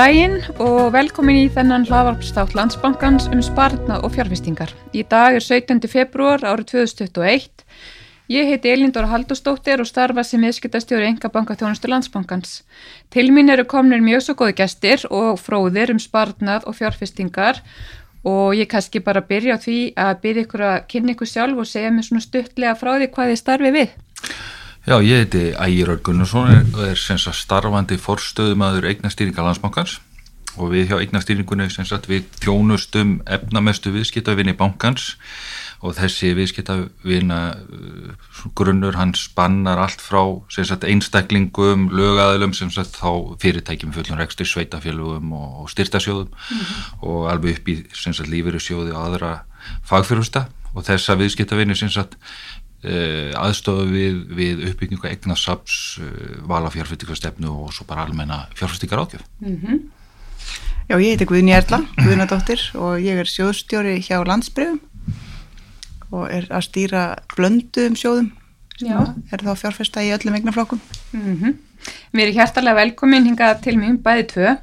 daginn og velkomin í þennan hlaðvarpstátt landsbankans um spartnað og fjárfestingar. Í dag er 17. februar árið 2021. Ég heiti Elindóra Haldurstóttir og starfa sem viðskiptastjóri Engabanka þjónustu landsbankans. Til mín eru komnir mjög svo góði gestir og fróðir um spartnað og fjárfestingar og ég kannski bara byrja á því að byrja ykkur að kynna ykkur sjálf og segja mér svona stuttlega frá því hvað þið starfi við. Já, ég heiti Ægir Örgunarsson og er senst að starfandi forstöðumadur eignastýringa landsbankans og við hjá eignastýringunni senst að við þjónustum efnamestu viðskiptavinni bankans og þessi viðskiptavina grunnur hann spannar allt frá sagt, einstaklingum, lögaðilum sem sagt, þá fyrirtækjum fullum rekstur sveitafélugum og, og styrtasjóðum mm -hmm. og alveg upp í lífeyrisjóði og aðra fagfyrfusta og þessa viðskiptavini uh, aðstofa við, við uppbyggingu egna saps, uh, vala fjárfæstingarstefnu og svo bara almenna fjárfæstingar ákjöf mm -hmm. Já, ég heiti Guðni Erla, Guðnadóttir og ég er sjóðstjóri hjá landsbreyfum og er að stýra blöndu um sjóðum sem er þá fjárfesta í öllum eignaflokkum mm -hmm. Mér er hjertalega velkomin hingað til mjög bæði tvö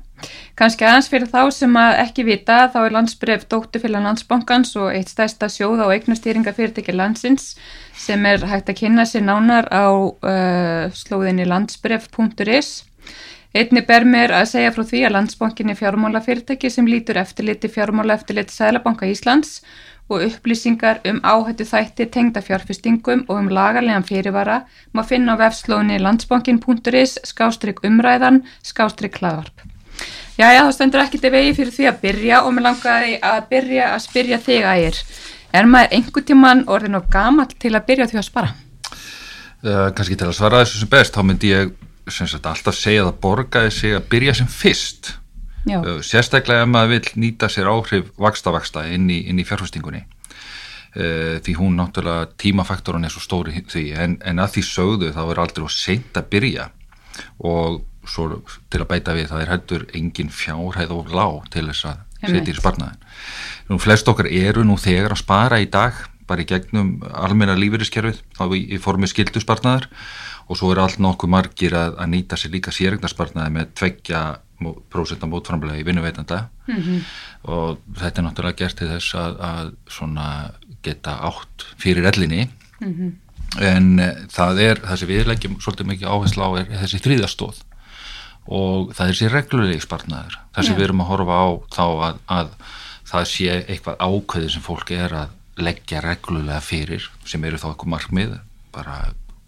kannski aðeins fyrir þá sem að ekki vita þá er landsbreyf dótturfélag landsbankans og eitt stærsta sjóða og eignastýringa fyrirtæki landsins sem er hægt að kynna sér nánar á uh, slóðinni landsbreyf.is Einni ber mér að segja frá því að landsbankin er fjármálafyrirtæki sem lítur eftirliti fjármála eftirliti Sælabanka Íslands og upplýsingar um áhættu þætti tengda fjárfestingum og um lagarlegan fyrirvara má finna á vefslóðinni landsbankin.is skástrygg umræðan skástrygg hlaðvarp. Já, já, þá stendur ekki til vegi fyrir því að byrja og mér langaði að byrja að spyrja þig ægir. Er maður einhver tíman orðin og gamal til að byrja því að spara? Uh, Kanski til að svara þessu sem best, þá myndi ég sagt, alltaf segja að borgaði sig að byrja sem fyrst Já. sérstaklega ef maður vil nýta sér áhrif vaksta-vaksta inn í, í fjárfestingunni uh, því hún náttúrulega tímafaktorun er svo stóri því en, en að því sögðu þá er aldrei seint að byrja og svo til að bæta við það er heldur engin fjárhæð og lág til þess að setja í sparnaðin nú flest okkar eru nú þegar að spara í dag bara í gegnum almenna lífeyriskerfið þá í, í formi skildusparnaðar og svo er allt nokkuð margir að, að nýta sér líka sérregnarsparnaði með tveggja prósentan mótframlega í vinnuveitanda mm -hmm. og þetta er náttúrulega gert til þess að, að geta átt fyrir ellinni. Mm -hmm. en e, það er það sem við leggjum svolítið mikið áherslu á er þessi þrýðastóð og það er þessi reglulegi spartnaður það sem við erum að horfa á þá að, að það sé eitthvað ákveði sem fólk er að leggja reglulega fyrir sem eru þá eitthvað markmið bara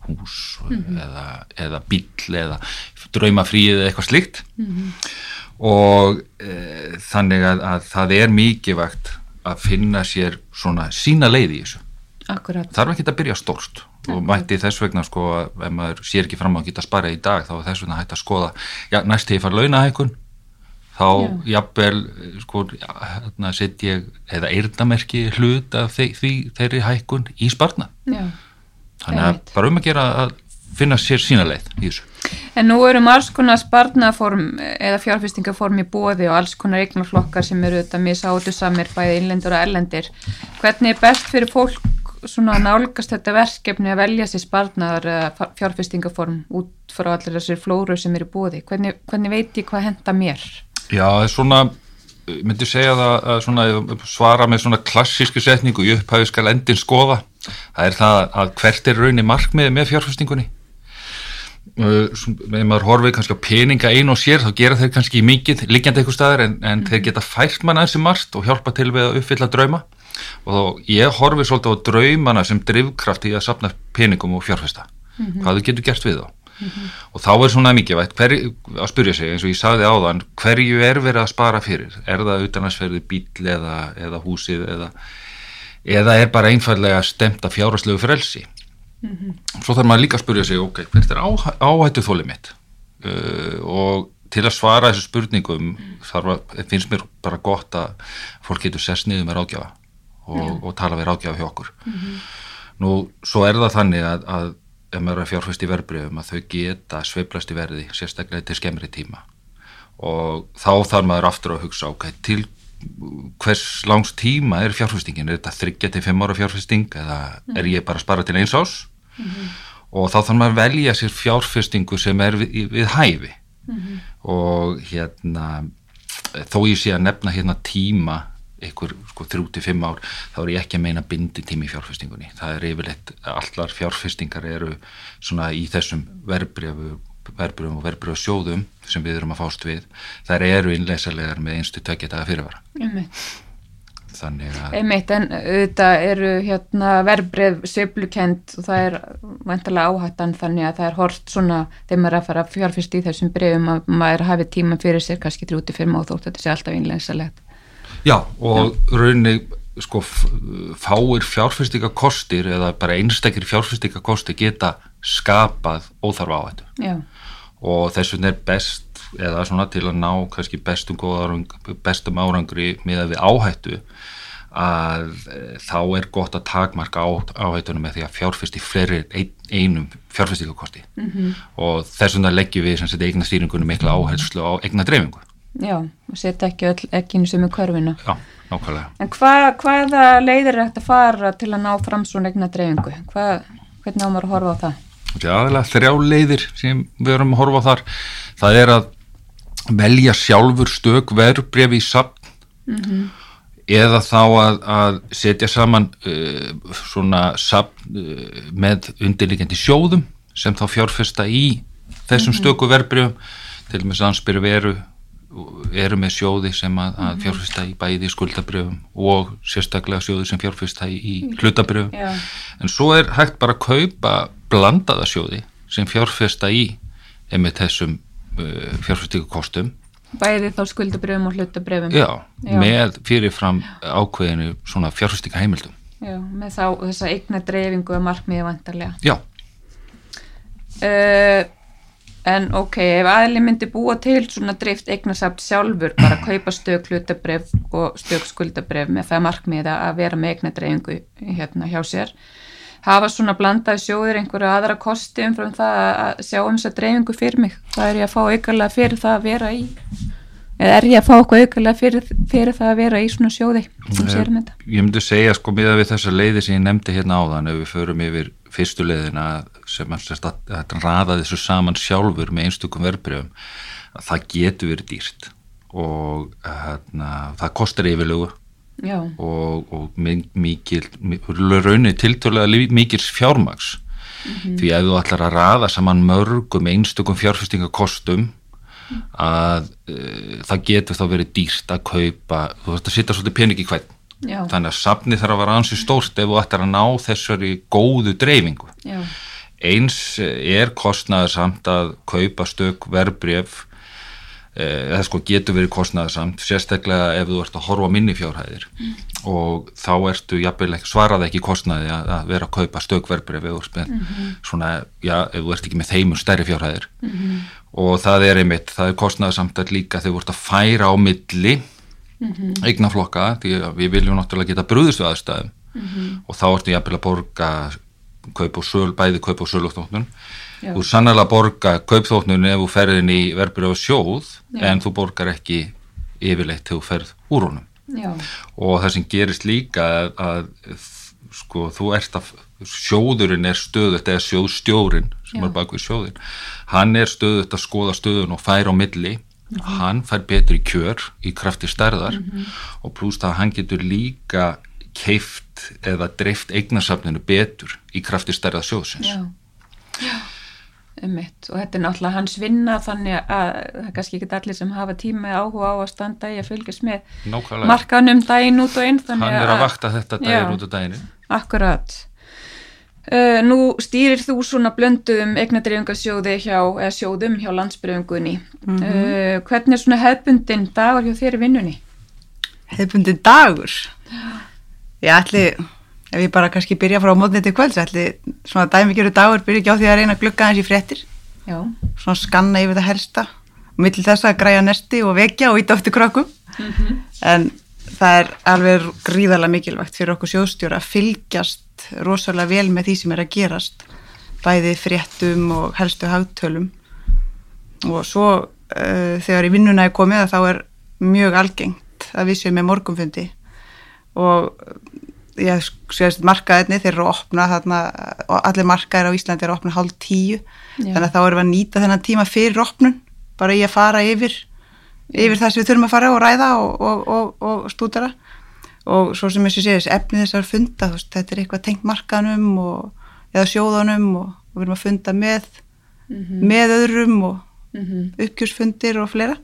hús mm -hmm. eða, eða bíl eða draumafríð eða eitthvað slikt mm -hmm. og e, þannig að, að það er mikið vegt að finna sér svona sína leið í þessu Akkurat. þarf ekki að byrja stórst og mætti þess vegna sko að ef maður sér ekki fram á að geta spara í dag þá er þess vegna hægt að skoða já, næst þegar ég far launahækun þá jafnvel sko hérna set ég eða eirdamerki hlut af því, því þeirri hækun í sparna já. Þannig að bara um að gera að finna sér sína leið í þessu. En nú erum alls konar sparnaform eða fjárfestingaform í bóði og alls konar eignarflokkar sem eru þetta misátu samir bæði innlendur og ellendir hvernig er best fyrir fólk svona nálgast þetta verkefni að velja sér sparnar fjárfestingaform út frá allir þessir flóru sem eru bóði hvernig, hvernig veit ég hvað henda mér? Já, svona myndi segja það að svona, svara með svona klassísku setningu í upphæðu skal endin skoða það er það að hvert er raunni markmiði með fjárfestingunni með maður horfið kannski á peninga einu og sér þá gera þeir kannski mikið liggjandi eitthvað staðar en, en mm. þeir geta fært manna þessi margt og hjálpa til við að uppfylla drauma og þá ég horfið svolítið á draumana sem drivkraft í að sapna peningum og fjárfesta mm -hmm. hvað þau getur gert við þá mm -hmm. og þá er svona mikið vært hver, að spyrja sig eins og ég sagði áðan hverju er verið að spara fyrir er það utanarsferði bíl eða, eða húsið eða, eða er bara einfallega stemt að fjárhastlegu frelsi mm -hmm. svo þarf maður líka að spyrja sig ok, hvert er áhættu þólið mitt uh, og til að svara þessu spurningum að, finnst mér bara gott að fólk getur sess niður með ráðgjafa og, og tala við ráðgjafa hjá okkur. Mm -hmm. nú, svo er það þannig að, að ef maður er að fjárfæst í verbreyfum að þau geta sveiblast í verði sérstaklega til skemmri tíma. Og þá þarf maður aftur að hugsa ok, til hvers langs tíma er fjárfæstingin er þetta þryggja til fimm ára fjárfæsting eða er ég bara að spara til eins ás mm -hmm. og þá þarf maður að velja sér fjárfæstingu sem er við, við hæfi. Mm -hmm. og hérna þó ég sé að nefna hérna tíma ykkur sko 3-5 ár þá er ég ekki að meina bindi tími í fjárfestingunni. Það er yfirleitt, allar fjárfestingar eru svona í þessum verbreyfum og verbreyfu sjóðum sem við erum að fást við þær eru innleysalegar með einstu tökjetaga fyrirvara. Þannig að einmitt en auðvitað eru hérna verbreyf söblukend og það er vantilega áhættan þannig að það er hort svona þegar maður er að fara fjárfest í þessum breyfum að maður hafi tíma fyrir sér kannski 3-5 og þótt þetta sé alltaf innleysalegt Já og rauninni sko fáir fjárfyrstíkakostir eða bara einstakir fjárfyrstíkakostir geta skapað óþarfa áhættu Já. og þess vegna er best eða svona til að ná kannski bestum, góðarung, bestum árangri með við áhættu að e, þá er gott að takmarka á, áhættunum með því að fjárfyrst í fleiri ein, einum fjárfyrstíkakosti mm -hmm. og þess vegna leggjum við sem setja eigna stýringunum mikla áhættslu á eigna dreifingu Já, og setja ekki öll ekkinu sem er körfina. Já, nákvæmlega. En hva, hvaða leiðir er þetta að fara til að ná fram svona egna dreifingu? Hva, hvernig ámar að horfa á það? Já, þrjá leiðir sem við erum að horfa á þar. Það er að velja sjálfur stök verbreyfi í sapn mm -hmm. eða þá að, að setja saman uh, svona sapn uh, með undirlegjandi sjóðum sem þá fjárfesta í þessum mm -hmm. stöku verbreyfum til og með samspyrir veru eru með sjóði sem að, að mhm. fjárfesta í bæði skuldabröfum og sérstaklega sjóði sem fjárfesta í hlutabröfum en svo er hægt bara að kaupa blandaða sjóði sem fjárfesta í með þessum uh, fjárfestíkukostum bæði þá skuldabröfum og hlutabröfum já, já, með fyrirfram ákveðinu svona fjárfestíka heimildum já, með þá þessa eigna dreifingu að markmiði vantarlega já. Uh, En ok, ef aðli myndi búa til svona drift eignasamt sjálfur, bara kaupa stök hlutabref og stök skuldabref með það markmiða að vera með eignadreyfingu hérna hjá sér, hafa svona blandaði sjóður einhverju aðra kosti umfram það að sjá um þess að dreyfingu fyrir mig, það er ég að fá aukarlega fyrir það að vera í, eða er ég að fá okkur aukarlega fyrir, fyrir það að vera í svona sjóði þetta? Ég myndi segja sko miða við þessa leiði sem ég nefndi hérna áðan ef við förum yfir fyrstu leiðina sem að ræða þessu saman sjálfur með einstökum verbreyfum það getur verið dýrt og hérna, það kostar yfirlögu og, og mikil raunir tiltölulega mikil fjármags mm -hmm. því ef þú ætlar að ræða saman mörgum einstökum fjárfestingakostum að uh, það getur þá verið dýrt að kaupa þú veist að sitta svolítið pening í hvern Já. þannig að safni þarf að vera ansi stórt ef þú ættir að ná þessari góðu dreifingu Já. Eins er kostnaður samt að kaupa stök verbreyf eh, eða sko getur verið kostnaður samt sérstaklega ef þú ert að horfa minni fjárhæðir mm. og þá ertu svarað ekki kostnaði að, að vera að kaupa stök verbreyf mm -hmm. svona, já, ef þú ert ekki með þeimur stærri fjárhæðir mm -hmm. og það er einmitt, það er kostnaður samt að líka þegar þú ert að færa á milli mm -hmm. eignaflokka því við viljum náttúrulega geta brúðist við aðstæðum -hmm. og þá ertu jafnvel að borga kaup og söl, bæði kaup og söluþóknun þú sannlega borga kaupþóknun ef þú ferðin í verður á sjóð Já. en þú borgar ekki yfirleitt þegar þú ferð úr honum Já. og það sem gerist líka að, að sko þú ert að sjóðurinn er stöðut eða sjóðstjórin sem Já. er bak við sjóðin hann er stöðut að skoða stöðun og færa á milli Mm -hmm. hann fær betur í kjör í krafti stærðar mm -hmm. og pluss það hann getur líka keift eða dreift eignarsafninu betur í krafti stærðar sjóðsins Já, Já. Ummitt. og þetta er náttúrulega hans vinna þannig að það er kannski ekki allir sem hafa tíma áhuga á að standa í að fylgjast með Nákvæmlega. markanum daginn út og inn hann er að vakta þetta daginn út og daginn Akkurat Uh, nú stýrir þú svona blönduðum eignadreifingasjóði hjá, eða sjóðum hjá landsbyrjungunni. Mm -hmm. uh, eh, hvernig er svona hefbundin dagur hjá þér í vinnunni? Hefbundin dagur? Ég ætli, ef ég bara kannski byrja frá mótnið til kvölds, ætli svona dæmikjöru dagur byrja ekki á því að reyna að glukka hans í frettir. Svona skanna yfir það helsta. Mittl þess að græja nesti og vekja og íta ofti krokkum. Mm -hmm. En það er alveg gríðarlega mikilvægt fyrir okkur sjóðstjóra að fylgjast rosalega vel með því sem er að gerast bæði fréttum og helstu hagtölum og svo uh, þegar í vinnuna er komið þá er mjög algengt að við séum með morgumfundi og ég séðast markaðinni þeir eru að opna þarna og allir markaðir á Íslandi eru að opna hálf tíu Já. þannig að þá erum við að nýta þennan tíma fyrir opnun bara í að fara yfir yfir það sem við þurfum að fara og ræða og, og, og, og stúdara og svo sem þessi séðis efni þessar funda veist, þetta er eitthvað tengt markanum eða sjóðanum og við erum að funda með mm -hmm. með öðrum og mm -hmm. uppgjörsfundir og fleira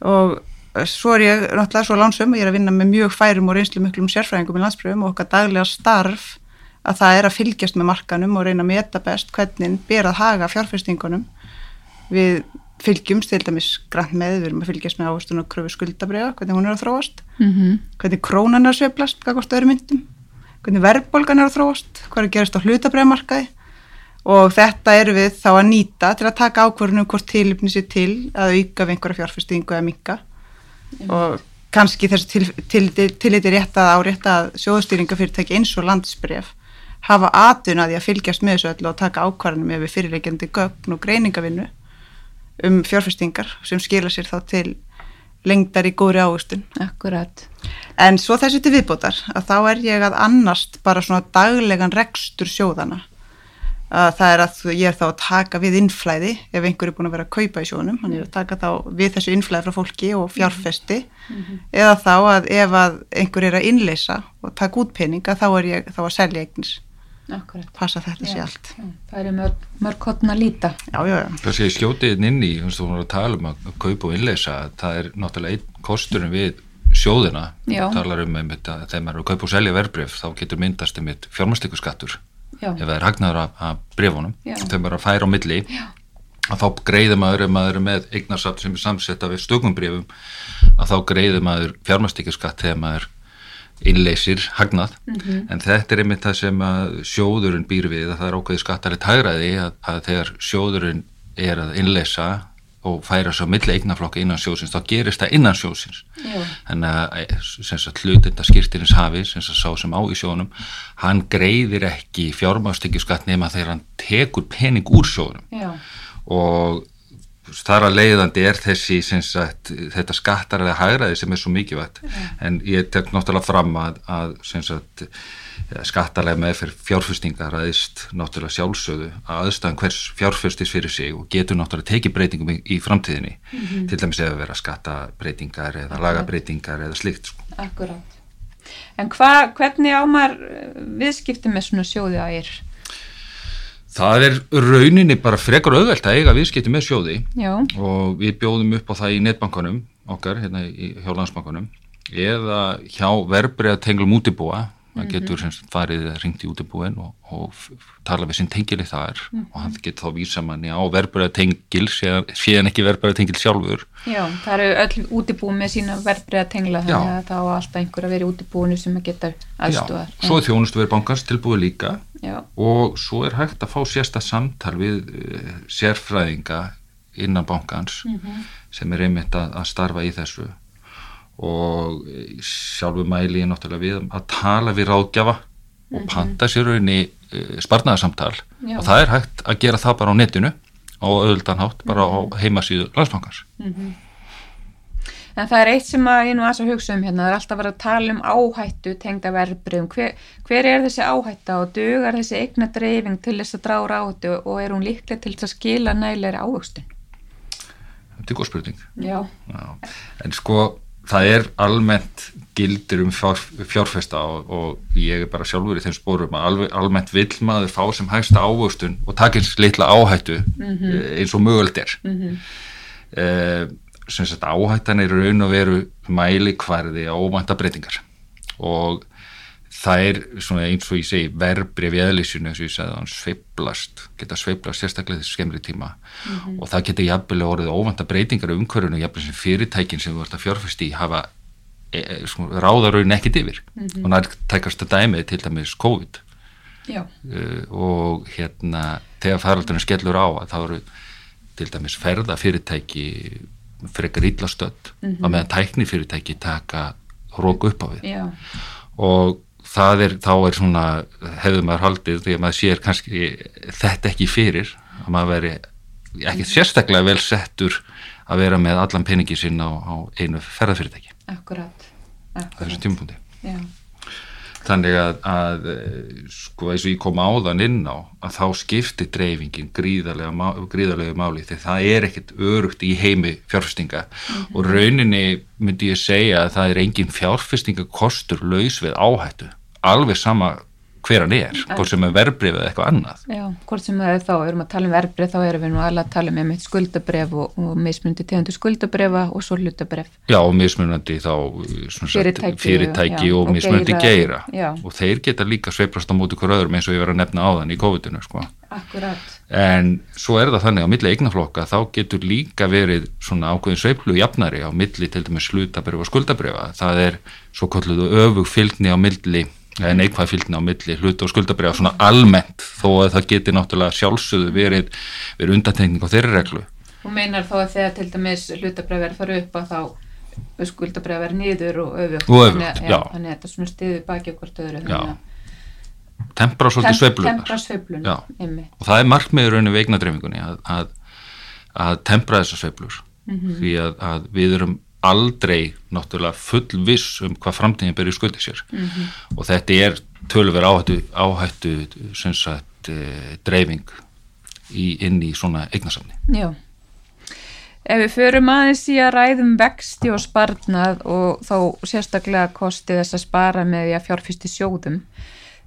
og svo er ég náttúrulega svo lánsum og ég er að vinna með mjög færum og reynslu miklum sérfræðingum í landspröfum og okkar daglega starf að það er að fylgjast með markanum og reyna að meta best hvernig ber að haga fjárfestingunum. Við fylgjumst til dæmis grann með, við erum að fylgjast með ávistun og kröfu skuldabriða, hvernig hún er að þróast. Mm -hmm. hvernig krónan er að sveplast hvað kostu öðru myndum, hvernig verðbólgan er að þróast, hvað er að gerast á hlutabriðamarkaði og þetta eru við þá að nýta til að taka ákvörðunum hvort tilipni sér til að auka við einhverja fjárfestingu eða minka. Og kannski þessu til, til, til, til rétt að árétta að sjóðstýringafyrirtæki eins og landsbref hafa atun að því að fylgjast með þessu öllu og taka ákvarðanum ef við fyrirleikjandi gögn og greiningavinnu um fjárfestingar sem skila sér þá til lengdar í góðri águstun. Akkurat. En svo þessu til viðbótar að þá er ég að annast bara svona daglegan rekstur sjóðana að það er að ég er þá að taka við innflæði ef einhver er búin að vera að kaupa í sjónum hann er að taka þá við þessu innflæði frá fólki og fjárfesti. Mm -hmm. eða þá að ef að einhver er að innleisa og taka út peninga þá er ég þá að selja eignis passa þetta sér allt. já, það er mörg, mörg hotna líta. Já, já, það sé skjótið inn í þú voru að tala um að kaupa og innleisa það er náttúrulega einn kosturinn við sjóðina, talar um að þegar maður er að kaupa og selja verbreyf þá getur myndast um fjármastikuskattur Já. ef það er hagnaður af, af brefunum þau bara færa á milli Já. að þá greiður maður ef maður er með eignarsaft sem er samsetta við stökum brefum að þá greiður maður fjármastíkjaskatt þegar maður innleysir hagnað mm -hmm. en þetta er einmitt það sem sjóðurinn býr við að það er ákveði skattarleitt hægraði að, að þegar sjóðurinn er að innleysa og færa svo milli eignaflokka innan sjósins þá gerist það innan sjósins Já. þannig að hlutenda skýrtirins hafi sem sá sem á í sjónum hann greiðir ekki fjármástekjuskatt nema þegar hann tekur pening úr sjónum Já. og þar að leiðandi er þessi sagt, þetta skattar eða hægraði sem er svo mikið vært en ég tek náttúrulega fram að, að sagt, skattalega með fyrir fjárfestingar aðeist náttúrulega sjálfsögðu að aðstæðan hvers fjárfestis fyrir sig og getur náttúrulega tekið breytingum í, í framtíðinni mm -hmm. til dæmis ef að vera skattabreytingar eða Akkurat. lagabreytingar eða slikt sko. Akkurát. En hva, hvernig ámar eh, viðskipti með svona sjóði að er? Það er rauninni bara frekar auðvelt að eiga viðskipti með sjóði. Já. og við bjóðum upp á það í netbankanum okkar, hérna í hjá landsbankanum eða hjá verbreyða tenglum útibúa. Það mhm. getur semst farið ringt í útibúin og, og tala við sinn tengili þar. Mm -hmm. og hann getur þá vísa manni á verbreyða tengil séðan ekki verbreyða tengil sjálfur. Já, það eru öll útibúin með sína verbreyða tengla þannig að þá alltaf einhver að vera í útibúinu sem að geta aðstúðar Já, svo þjónustu verið bankans tilbúið líka Já. og svo er hægt að fá sérsta samtal við uh, sérfræðinga innan bankans mm -hmm. sem er einmitt að, að starfa í þessu og sjálfu mæli ég náttúrulega við að tala við ráðgjafa mm -hmm. og mhm. panta sér rauninni eh, sparnaðarsamtal og það er hægt að gera það bara á netinu á öðuldanhátt, bara mm -hmm. á mhm. heimasíðu landsbankars mm -hmm. En það er eitt sem að ég nú aðs að hugsa um hérna, það er alltaf að vera að tala um áhættu tengda verbreyðum, hver, hver er þessi áhætta og dugar þessi eigna dreifing til þess að draura áhættu og er hún líklega til þess að skila nægilegri áhugstun? Þetta er góð spurning Já. Já. En sko það er almennt gildir um fjár, fjárfesta og, og ég er bara sjálfur í þeim spórum að alveg, almennt vill maður fá sem hægsta ávöxtun og takins litla áhættu mm -hmm. eins og möguld er mm -hmm. eh, sem sagt áhættan er raun og veru mæli hverði á óvænta breytingar. Og það er svona eins og ég segi verbrið við eðlísinu eins og ég segði að hann sveiblast geta sveiblast sérstaklega þessu skemmri tíma. Mm -hmm. og það geta jafnvel orðið óvanda breytingar um umhverjunu jafnvel sem fyrirtækin sem þú ert að fjárfæst í hafa e, e, sko, ráðarauðin ekkit yfir. Mm -hmm. og nær tækast að dæmið til dæmis COVID. Uh, og hérna þegar faraldurinn skellur á að það eru til dæmis ferða fyrirtæki frekar ítlastöld mm -hmm. að meðan tækni fyrirtæki taka róku upp á við. Já. og það er, þá er svona hefur maður haldið því að maður sér kannski þetta ekki fyrir að maður veri ekki sérstaklega vel settur að vera með allan peningi sinna á, á einu ferðarfyrirtæki Akkurát Þessu tímapunkti þannig að, að sko eins og ég kom áðan inn á að þá skiptir dreifingin gríðarlega, gríðarlega máli þegar það er ekkert örugt í heimi fjárfestinga mm -hmm. og rauninni myndi ég segja að það er engin fjárfestingakostur laus við áhættu alveg sama hver hann er, hvort sem er verbreyf eða eitthvað annað. Já, hvort sem er þá, erum að tala um verbreyf, þá erum við nú alveg að tala um skuldabreyf og, og mismunandi tegundu skuldabrefa og svo hlutabreyf. Já, og mismunandi þá fyrirtæki, fyrirtæki já, og, og mismunandi geira, geira. og þeir geta líka sveiprast á móti hver öðrum eins og ég var að nefna á þann í COVID-19 sko. Akkurat. En svo er það þannig á milli eignaflokka þá getur líka verið svona ákveðin sveiplu jafnari á milli til dæmis hlutabreyf og skuldabrefa. Það er svo neikvæð fylgni á milli hlut og skuldabriða svona almennt þó að það geti náttúrulega sjálfsögðu verið, verið undantekning á þeirri reglu. Þú meinar þó að þegar til dæmis hlutabriða verið fara upp að þá skuldabriða verið nýður og öfugt. Og öfugt, já. Þannig að þetta svona stiður baki okkur öðru. Já. Tempra svolítið sveiflunar. Tempra sveiflunar, ymmi. Og það er markmiður rauninu veiknadreifingunni að, að, að tempra þessar sveiflur mm -hmm. því að, að við erum aldrei náttúrulega fullviss um hvað framtíðin ber í skuldi sér mm -hmm. og þetta er tölver áhættu, áhættu sagt, e, dreifing í, inn í svona eignasamni. Já. Ef við förum aðeins í að ræðum vexti og sparnað og þá sérstaklega kosti þess að spara með því að fjárfyrsti sjóðum.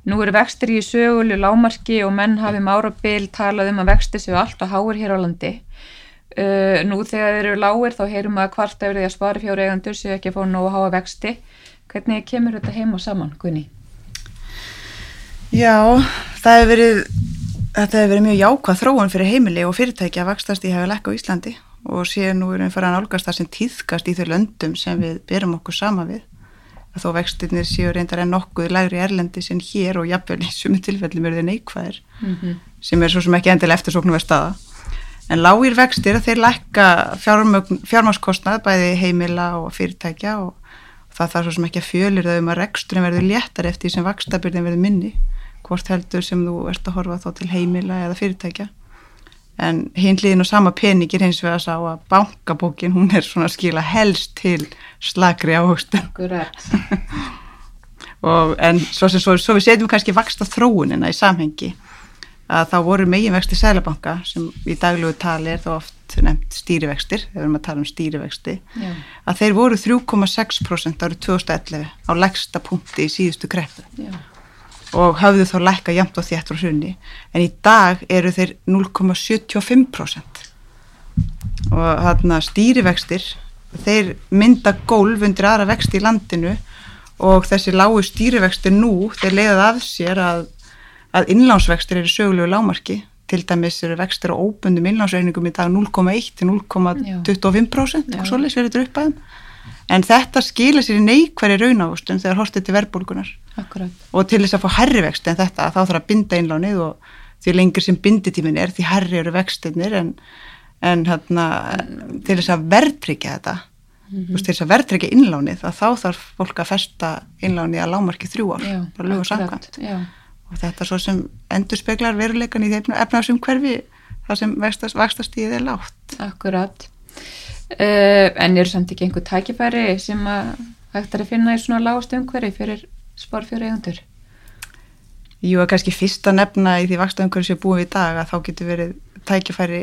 Nú eru vextir í sögulu lámarki og menn hafið márabil talað um að vexti séu allt á háur hér á landi. Uh, nú þegar þeir eru lágir þá heyrum við að hvart eftir því að spari fjóri eigandur séu ekki að fá nógu að háa vexti hvernig kemur þetta heim og saman, Gunni? Já, það hefur verið þetta hefur verið mjög jákvæð þróun fyrir heimili og fyrirtæki að vakstast í hafa lekka á Íslandi og séu nú erum við farað að nálgast það sem tíðkast í þau löndum sem við berum okkur sama við að þó vextinnir séu reyndar en nokkuð lægri erlendi sem hér og jafnvel í sumu tilfellum eru þau neikvæðir mm -hmm. sem er svo sem ekki endilega eftirsóknu verð staða en lágir vextir að þeir lækka fjármáskostnað bæði heimila og fyrirtækja og það þarf svo sem ekki að fjölir þau um að reksturinn verður léttar eftir því sem vakstabyrðin verður minni hvort heldur sem þú ert að horfa þá til heimila eða fyrirtækja. En hinliðin og sama peningir hins vegar sá að bankabókin hún er svona skila helst til slagri ávöxtum en svo, svo, svo við setjum kannski vaksta þróunina í samhengi að þá voru meginvexti sælabanka sem í daglugu tali er þá oft nefnt stýrivextir, þegar við erum að tala um stýrivexti Já. að þeir voru 3,6% árið 2011 á legsta punkti í síðustu kreppu. Og hafðu þá lækka jæmt og þéttur á hrunni en í dag eru þeir 0,75% og þarna stýrivextir þeir mynda gólf undir aðra vexti í landinu og þessi lágu stýrivextir nú þeir leiðað af sér að að innlánsvextir eru sögulegu lámarki til dæmis eru vextir á óbundum innlánsreikningum í dag 0,1 til 0,25% og svolítið verður þetta upp aðeins en þetta skilir sér í neikværi raunávustun þegar hortið til verðbólkunar og til þess að fá herri vext en þetta þá þarf að binda innlánið og því lengur sem binditímin er því herri eru vextinnir en, en hérna, til þess að verðtryggja þetta mm -hmm. til þess að verðtryggja innlánið þá þarf fólk að festa innlánið að lámarki þrjú ár já, bara lögur samkvæmt og þetta svo sem endur speklar veruleikan í þeim efnarsum hverfi þar sem vakstastíðið er látt Akkurat. Uh, en eru samt ekki einhver tækifæri sem að hægt er að finna í svona lágast umhverfi fyrir spórfjóri eigundur Jú, að kannski fyrsta nefna í því vakstastumhverfi sem búum við í dag að þá getur verið tækifæri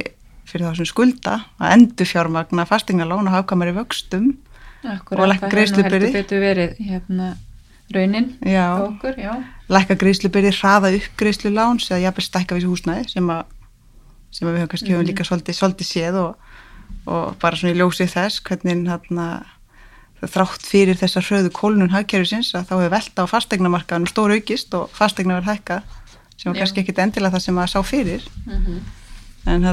fyrir þá sem skulda að endur fjármagna fastegna lána hafkamari vöxtum Akkurat, og lækka greiðslubyrði Akkurat, það hefur verið hérna raunin já, okkur, já. Lækka greiðslubyrði, hraða upp greiðsluláns eða jafnveg stækka við þessu húsnæði sem, sem við höfum kannski mm -hmm. líka svolítið, svolítið séð og, og bara svona í ljósið þess hvernig hérna, þrátt fyrir þessar hröðu kólunum hagkerfisins að þá hefur velta á fastegnamarkaðanum stór aukist og fastegna verið hækka sem var kannski ekkit endilega það sem að sá fyrir mm -hmm. en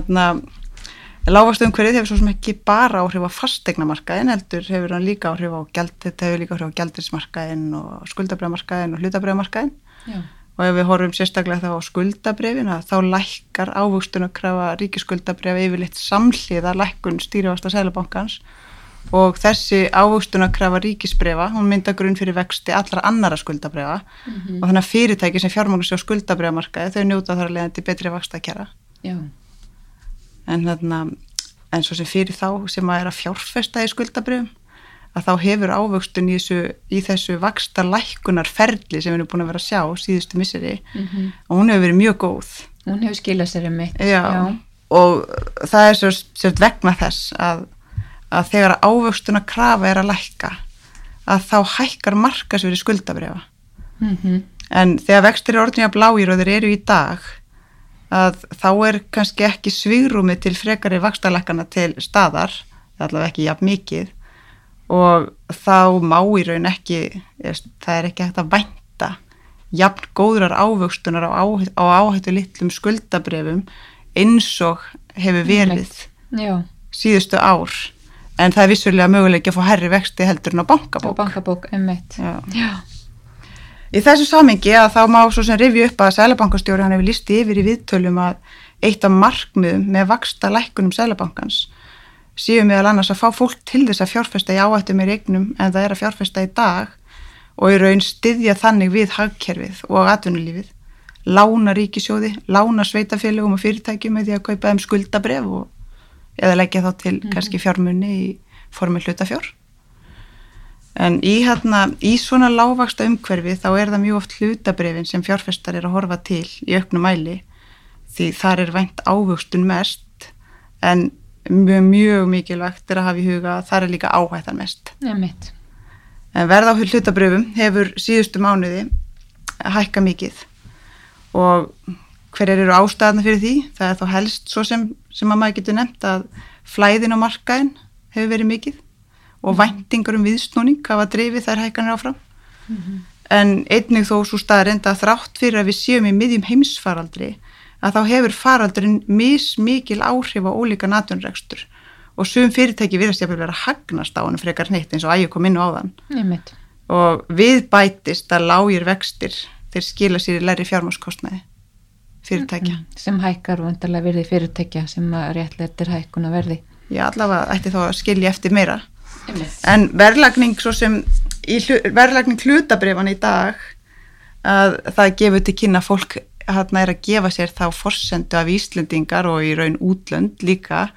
hérna Lágastöðumhverfið hefur svo sem ekki bara áhrif á fastegnamarkaðin heldur hefur hann líka áhrif á gjald, þetta hefur líka áhrif á gjaldrismarkaðin og skuldabriðamarkaðin og hlutabriðamarkaðin og ef við horfum sérstaklega þá á skuldabriðin þá lækkar ávöxtun að krafa ríkiskuldabrið yfirleitt samhliða lækkun stýrifasta sælabankans og þessi ávöxtun að krafa ríkisbrefa, hún mynda grunn fyrir vexti allra annara skuldabriða mm -hmm. og þannig að fyrirtæki sem fjármangast á skuldabriðamarkaði þau njóta þar að leiðandi betri vakstakjara en þarna en svo sem fyrir þá sem að er að fjárfesta í skuldabrjöfum að þá hefur ávöxtun í þessu, í þessu vaksta lækkunar ferli sem við erum búin að vera að sjá síðustu misseri mm -hmm. og hún hefur verið mjög góð. Hún hefur skilað sér um mitt. Já, Já. og það er svo, svo vegna þess að, að þegar ávöxtuna krafa er að lækka að þá hækkar markasveri skuldabriða. Mm -hmm. En þegar vextir er orðinja bláir og þeir eru í dag að þá er kannski ekki svigrúmi til frekari vakstalækana til staðar, allavega ekki jafn mikið og þá má í raun ekki, það er ekki hægt að vænta jafn góðrar ávöxtunar á, á áhættu litlum skuldabrefum eins og hefur verið síðustu ár en það er vissulega möguleik að fá herri vexti heldur en á bankabók. Á bankabók, emmett. Já. Já. Í þessu samingi að þá má svo sem rivju upp að Sælabankastjóri hann hefur lísti yfir í viðtölum að eitt af markmiðum með vaksta lækkunum Sælabankans séu meðal annars að fá fólk til þess að fjárfesta í áhættum í regnum en það er að fjárfesta í dag og í raun styðja þannig við hagkerfið og atvinnulífið, lána ríkisjóði, lána sveitafélagum og fyrirtækjum með því að kaupa þeim skuldabref og eða leggja þá til mm. kannski fjármunni í formi hlutafjár. En í, hérna, í svona lágvaksta umhverfi þá er það mjög oft hlutabrefin sem fjárfestar er að horfa til í auknum mæli því þar er vænt ávöxtun mest en mjög, mjög mikilvægt er að hafa í huga að það er líka áhættan mest. Nefnitt. Verð á hlutabröfum hefur síðustu mánuði hækka mikið og hver eru ástæðana fyrir því? Það er þá helst svo sem, sem að maður getur nefnt að flæðin á markaðin hefur verið mikið og mhm. væntingar um viðsnúning hafa drifið þær hækkanir áfram. Mm -hmm. En einnig þó svo staðar enda þrátt fyrir að við séum í miðjum heimsfaraldri að þá hefur faraldurinn mismikil áhrif á ólíka naturregstur og sum fyrirtæki virðast ég að vera hagnast á hann frekar neitt eins og ægjur kom inn á þann Nefnt. og við bætist að lágir vextir þeir skila sér í læri fjármáskostnaði fyrirtækja. Mm, mm, sem hækkar og endarlega verði fyrirtækja sem réttleitir hækkuna verði. Já, allavega ætti þá að skilja eftir meira. En verðlagning svo sem hlu, verðlagning hlutabrifan í dag að það gefur til kynna fólk hérna er að gefa sér þá forsendu af Íslendingar og í raun útlönd líka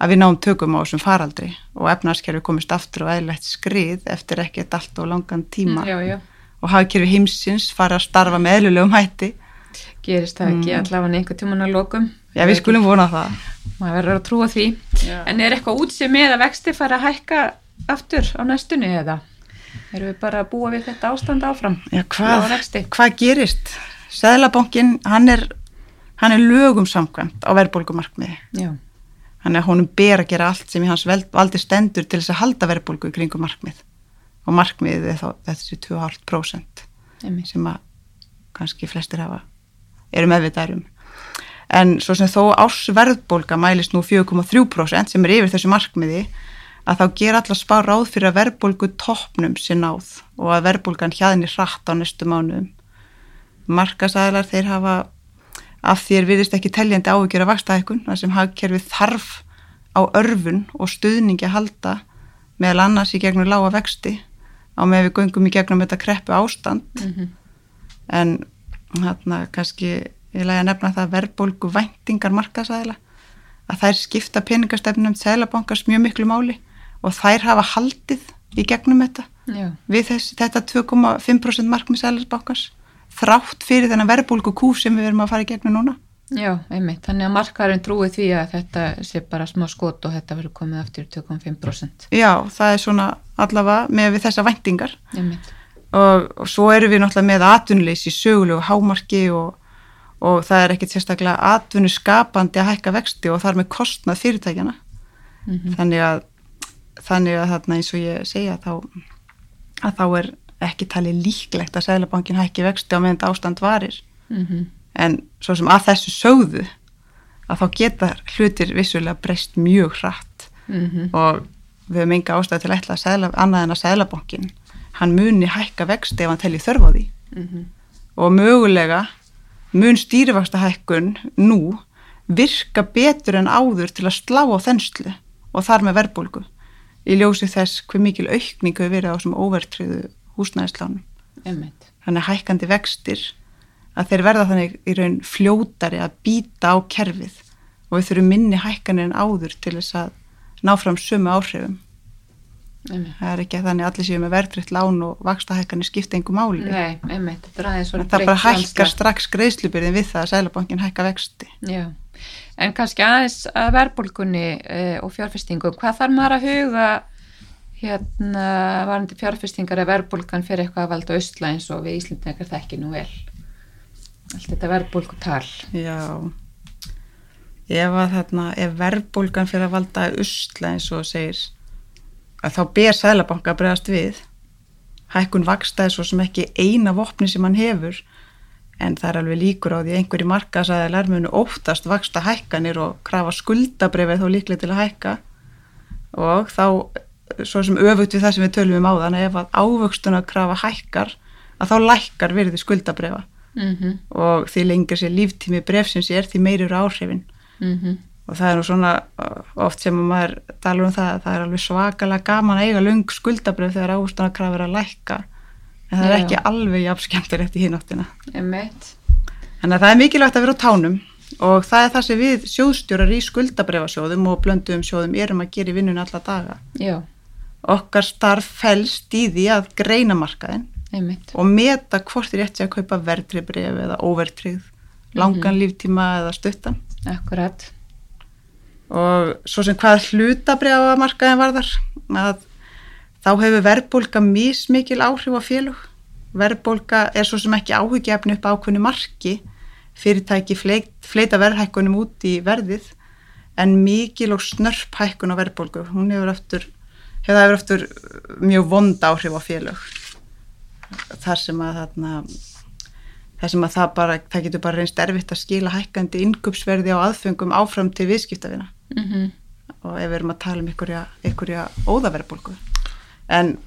að við náum tökum á þessum faraldri og efnarskerfi komist aftur og eðlert skrið eftir ekkert allt og langan tíma mm, já, já. og hafkerfi heimsins fara að starfa með eðlulegum hætti Gerist það ekki mm. allavega einhver tíman að lokum Já, við skulum vona það maður verður að trúa því já. en er eitthvað útsið með að vexti fara að hækka aftur á næstunni eða erum við bara að búa við þetta ástand áfram Já, hvað, hvað gerist? Sæðlabankin, hann er, hann er lögum samkvæmt á verðbólgumarkmiði. Hann er honum ber að gera allt sem í hans valdi stendur til þess að halda verðbólgu í kringum markmið. Og markmiðið er þá þessi 2,5% sem að kannski flestir hafa, eru meðvitaðurum. En svo sem þó ásverðbólga mælist nú 4,3% sem er yfir þessu markmiði að þá ger allar spá ráð fyrir að verðbólgu toppnum sé náð og að verðbólgan hjaðinni hratt á næstu mánuðum. Markasæðlar þeir hafa af því er viðist ekki teljandi áhugjur af vakstaðikun þar sem hagkerfið þarf á örfun og stuðningi að halda meðal annars í gegnum lága vexti á með við göngum í gegnum þetta kreppu ástand. Mm -hmm. en hérna kannski ég lægi að nefna það verðbólgu væntingar markasæðla að þær skipta peningastefnum þælabankars mjög miklu máli og þær hafa haldið í gegnum þetta Já. við þess, þetta 2,5% markmið sælabankars þrátt fyrir þennan verðbólku kú sem við verum að fara í gegnum núna. Já, einmitt. Þannig að markaðurinn trúi því að þetta sé bara smá skot og þetta verður komið aftur 2,5%. Já, það er svona allavega með við þessa vendingar. Einmitt. Og, og svo eru við náttúrulega með atvinnuleysi, sögulegu hámarki og, og það er ekkert sérstaklega atvinnuskapandi að hækka vexti og það er með kostnað fyrirtækjana. Mm -hmm. Þannig að þannig að þarna eins og ég segja þá að þá er ekki talið líklegt að Sælabankin hækki vexti á meðan ástand varir mm -hmm. en svo sem að þessu sögðu að þá geta hlutir vissulega breyst mjög hratt mm -hmm. og við hefum enga ástæði til að ætla að sæla, annað en að Sælabankin hann muni hækka vexti ef hann telli þörf á því mm -hmm. og mögulega mun stýrifaksta hækkun nú virka betur en áður til að slá á þenslu og þar með verbulgu í ljósi þess hver mikil aukningu við verið á sem óvertriðu húsnæðislánum. Þannig að hækkandi vextir að þeir verða þannig í raun fljótari að býta á kerfið og við þurfum minni hækkanir en áður til þess að ná fram sömu áhrifum. Einmitt. Það er ekki að þannig allir séu með verðfritt lán og vakstahækkanir skipta einhver máli. Nei, einmitt. Það bara hækkar strax greiðslubyrðin við það að Sælabankin hækka vexti. Já, en kannski aðeins að verðbólkunni uh, og fjárfestingu, hvað þarf maður að huga hérna varandi fjárfestingar að verðbólkan fyrir eitthvað að valda austla eins og við Íslandingar þekki nú vel. Allt þetta verðbólkutal. Já, ef, þarna, ef verðbólkan fyrir að valda austla eins og segir að þá ber Sælabanka að bregast við. Hækkun vakstaði svo sem ekki eina vopni sem hann hefur en það er alveg líkur á því einhverju markasæðilar munu óttast vaksta hækkanir og krafa skuldabrefið þó líklega til að hækka. Og þá svo sem öfugt við það sem við tölum um á þann ef að ávöxtuna krafa hækkar að þá lækkar virði skuldabrefa mm -hmm. og því lengir sér líftími brefsins er því meirur áhrifin. Mm -hmm og það er nú svona oft sem maður tala um það að það er alveg svakalega gaman að eiga lung skuldabröð þegar ástanakraf er að lækka en það er Já. ekki alveg jafnskemtir eftir hínáttina en það er mikilvægt að vera á tánum og það er það sem við sjóðstjórar í skuldabröfasjóðum og blöndum sjóðum erum að gera í vinnun alla daga Já. okkar starf fælst í því að greina markaðin Einmitt. og meta hvort er rétt að kaupa verðribref eða óvertrið langan mm -hmm. líftíma eða stuttan Akkurat og svo sem hvað hlutabriða markaðin varðar að þá hefur verðbólka mísmikil áhrif á félug verðbólka er svo sem ekki áhugjefni upp ákveðinu marki. Fyrirtæki fleit, fleita verðhækkunum út í verðið en mikil og snörp hækkun á verðbólku hún hefur eftir, hefur eftir mjög vond áhrif á félug þar sem að þarna þar sem að það bara, það getur bara reynst erfitt að skila hækkandi innkupsverði á aðfengum áfram til viðskiptafina mm -hmm. og ef við erum að tala um einhverja, einhverja óðaverðbólgu.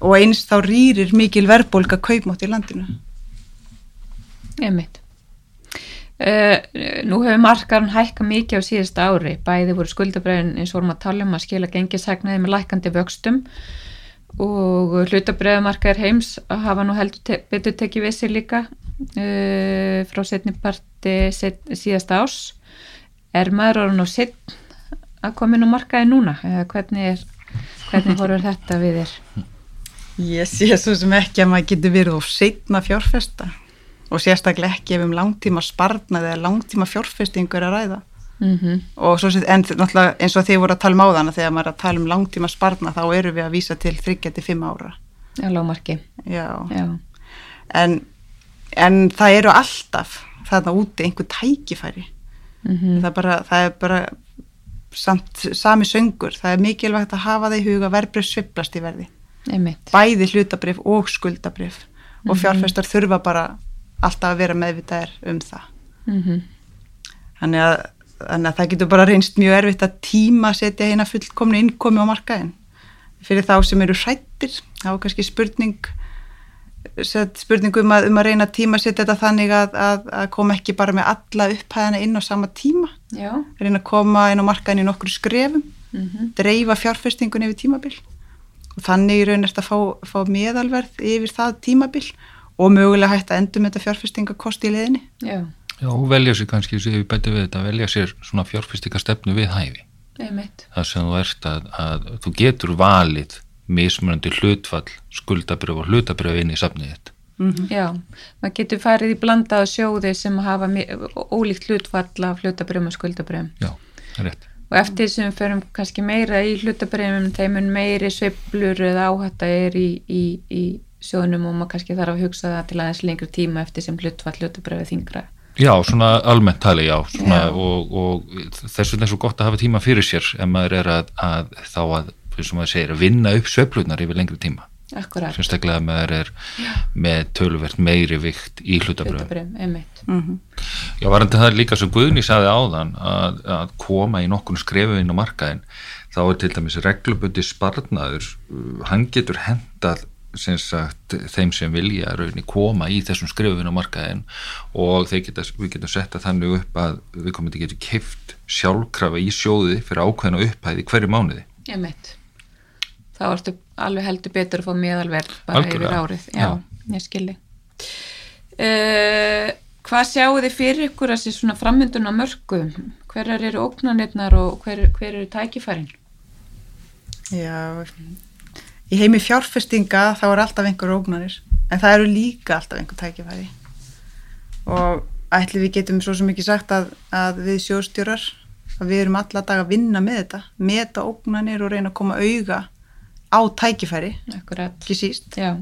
Og eins þá rýrir mikil verðbólga kaupmátt í landinu. Ég mitt uh, Nú hefur markarinn hækka mikið á síðust ári. Bæði voru skuldabræðin eins og vorum að tala um að skila gengisæknaði með lækandi vöxtum. Og hlutabræðumarkaðir heims hafa nú heldur te betur tekið við sér líka uh, frá setniparti set, síðast ás er maður orðin á setn að koma inn á markaði núna eða hvernig, er, hvernig horfur þetta við þér? Ég sé svo sem ekki að maður getur verið og setna fjárfesta og sérstaklega ekki ef um langtíma sparnað eða langtíma fjárfestingur að ræða mm -hmm. og svo en náttúrulega eins og þið voru að tala um á þann þegar maður er að tala um langtíma sparnað þá eru við að vísa til 3-5 ára Já, lágmarki Já, Já. En, en það eru alltaf þarna úti einhver tækifæri mm -hmm. það, bara, það er bara samt sami söngur, það er mikilvægt að hafa það í huga verbreyf sviplast í verði Einmitt. bæði hlutabrif og skuldabrif mm -hmm. og mhm. fjárfæstar þurfa bara alltaf að vera meðvitaðir um það mm -hmm. þannig, að, þannig að það getur bara reynst mjög erfitt að tíma setja hérna fullkomni innkomi á markaðin fyrir þá sem eru hrættir þá er kannski spurning spurningum að, um að reyna tíma setja þetta þannig að, að, að koma ekki bara með alla upphæðina inn á sama tíma. Já. reyna að koma inn á markaðin í nokkru skrefum. Mm -hmm. dreifa fjárfestingun yfir tímabil. Og þannig reynast að fá, fá meðalverð yfir það tímabil og mögulega hægt að endur með þetta fjárfestingakosti í leðinni Já, Já og velja sér kannski, sem við bætum við þetta, velja sér svona fjárfestingastefnu við hæfi. Það sem þú ert að, að þú getur valið mismunandi hlutfall skuldabröf og hlutabröf inn í safnið þetta. Mm -hmm. Já, maður getur farið í blandaða sjóði sem hafa ólíkt hlutfall af hlutabröfum og skuldabröfum. Já, það er rétt. Og eftir þessum förum kannski meira í hlutabröfum, þeim meiri sveplur eða áhætta er í, í, í sjóðunum og maður kannski þarf að hugsa það til aðeins lengri tíma eftir sem hlutfall hlutabröfið þingra. Já, svona almennt tali, já, já. Og, og þess vegna er svo gott að hafa tíma fyrir sér ef maður er að, að þá að sem maður segir, að vinna upp söplunar yfir lengri tíma. Sérstaklega að maður er Já. með töluvert meiri vikt í hlutabröð mm -hmm. Já, varandi það líka sem Guðni saði áðan að, að koma í nokkun skrefu inn á markaðin þá er til dæmis reglubundi sparnaður hann getur hendað sem sagt, þeim sem vilja raunni koma í þessum skrifun á markaðin og geta, við getum sett að þannig upp að við komum til að geta kift sjálfkrafa í sjóði fyrir ákveðin og upphæði hverju mánuði. Ég mitt þá ertu alveg heldur betur að fá meðalverð bara Algjörlega. yfir árið. Já, já. ég skilji. Uh, hvað sjáu þið fyrir ykkur að sé svona frammyndun á mörgum hverjar eru óknarnirnar og hver, hver eru tækifærin? Já í heimi fjárfestinga þá er alltaf einhver ógnanir en það eru líka alltaf einhver tækifæri. Og ætli við getum svo sem ekki sagt að, að við sjóstjórar að við erum alla dag að vinna með þetta meta ógnanir og reyna að koma auga á tækifæri Akkurat. ekki síst Já.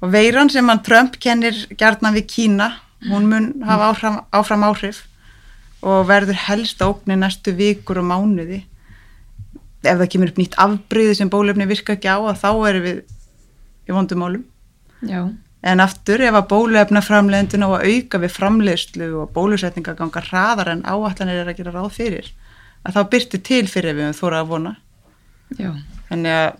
og veiran sem hann Trump kennir gerðna við Kína hún mun hafa áfram, áfram áhrif og verður helst ógni næstu vikur og mánuði ef það kemur upp nýtt afbríði sem bólefni virka ekki á þá erum við í vondumálum Já. en aftur ef að bólefna framleiðendun á að auka við framleiðslu og bólusetninga ganga hraðar en áallanir er að gera ráð fyrir að þá byrtu til fyrir við þóra að vona Já. þannig að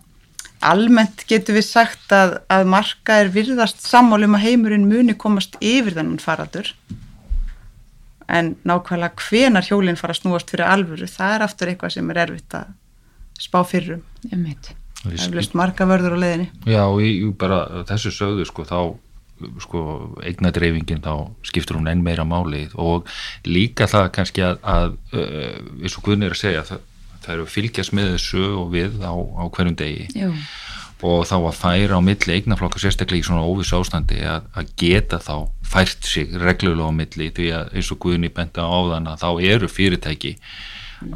almennt getur við sagt að, að marka er virðast sammálum að heimurinn muni komast yfir þennan faraldur. En nákvæmlega hvenar hjólinn fara að snúast fyrir alvöru, það er aftur eitthvað sem er erfitt að spá fyrrum Ég það er blist marga vörður á leiðinni. Já, í bara þessu sögðu sko þá sko eignadreifingin þá skiptur hún enn meira máli og líka það kannski að, að uh, eins og Guðnir að segja það, það eru að fylgjast með þessu og við á, á hverjum degi Já. og þá að færa á milli eignaflokka sérstaklega í svona óviss ástandi að, að geta þá fært sig reglulega á milli því að eins og Guðni benda á þann að þá eru fyrirtæki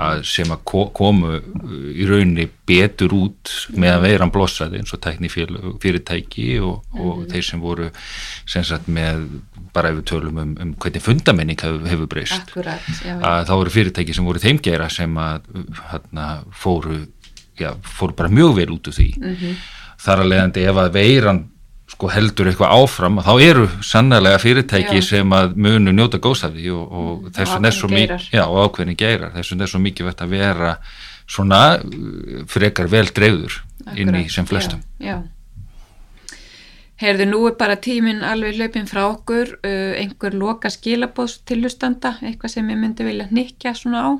að sem að ko komu í rauninni betur út með að veiran blossaði eins og tækni fyrirtæki og, og þeir sem voru sem sagt með bara ef við tölum um, um hvernig fundamenning hefur, hefur breyst Akkurat. Já, já. þá eru fyrirtæki sem voru þeimgera sem að hérna, fóru, já, fóru bara mjög vel út úr því þar að leiðandi ef að veiran sko heldur eitthvað áfram þá eru sannlega fyrirtæki Já. sem að munu njóta góðsæði og, og þess vegna er svo mikið já, og ákveðni geirar, þess vegna er svo mikið vett að vera svona uh, frekar vel dreifður inn í sem flestum Já, já. Heyrðu, nú er bara tíminn alveg hlaupin frá okkur, uh, einhver loka skilabóðs til hlustanda, eitthvað sem ég myndi vilja hnykkja svona á.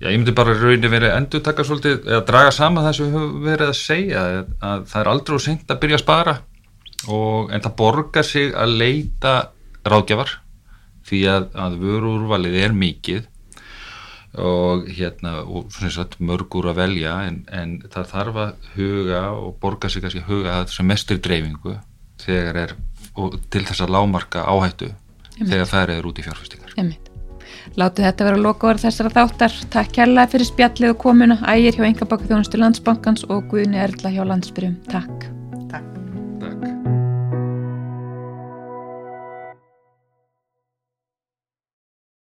Já, ég myndi bara rauninni verið endur taka svolítið, eða draga saman það sem við höfum verið að segja, að, að það er aldrei og seint að byrja að spara og, en það borgar sig að leita ráðgjafar því að, að vörurúrvalið er mikið og hérna og satt mörgur að velja en, en það þarf að huga og borga sig að huga að þessar mestri dreifingu þegar er til þess að lámarka áhættu þegar það er út í fjárfestingar. Einmitt. Láttu þetta vera lokaður þessara þáttar. Takk kærlega fyrir spjallið og komuna. Ægir hjá Engabakka þjónustu landsbankans og Guðni Erla hjá landsbyrjum. Takk.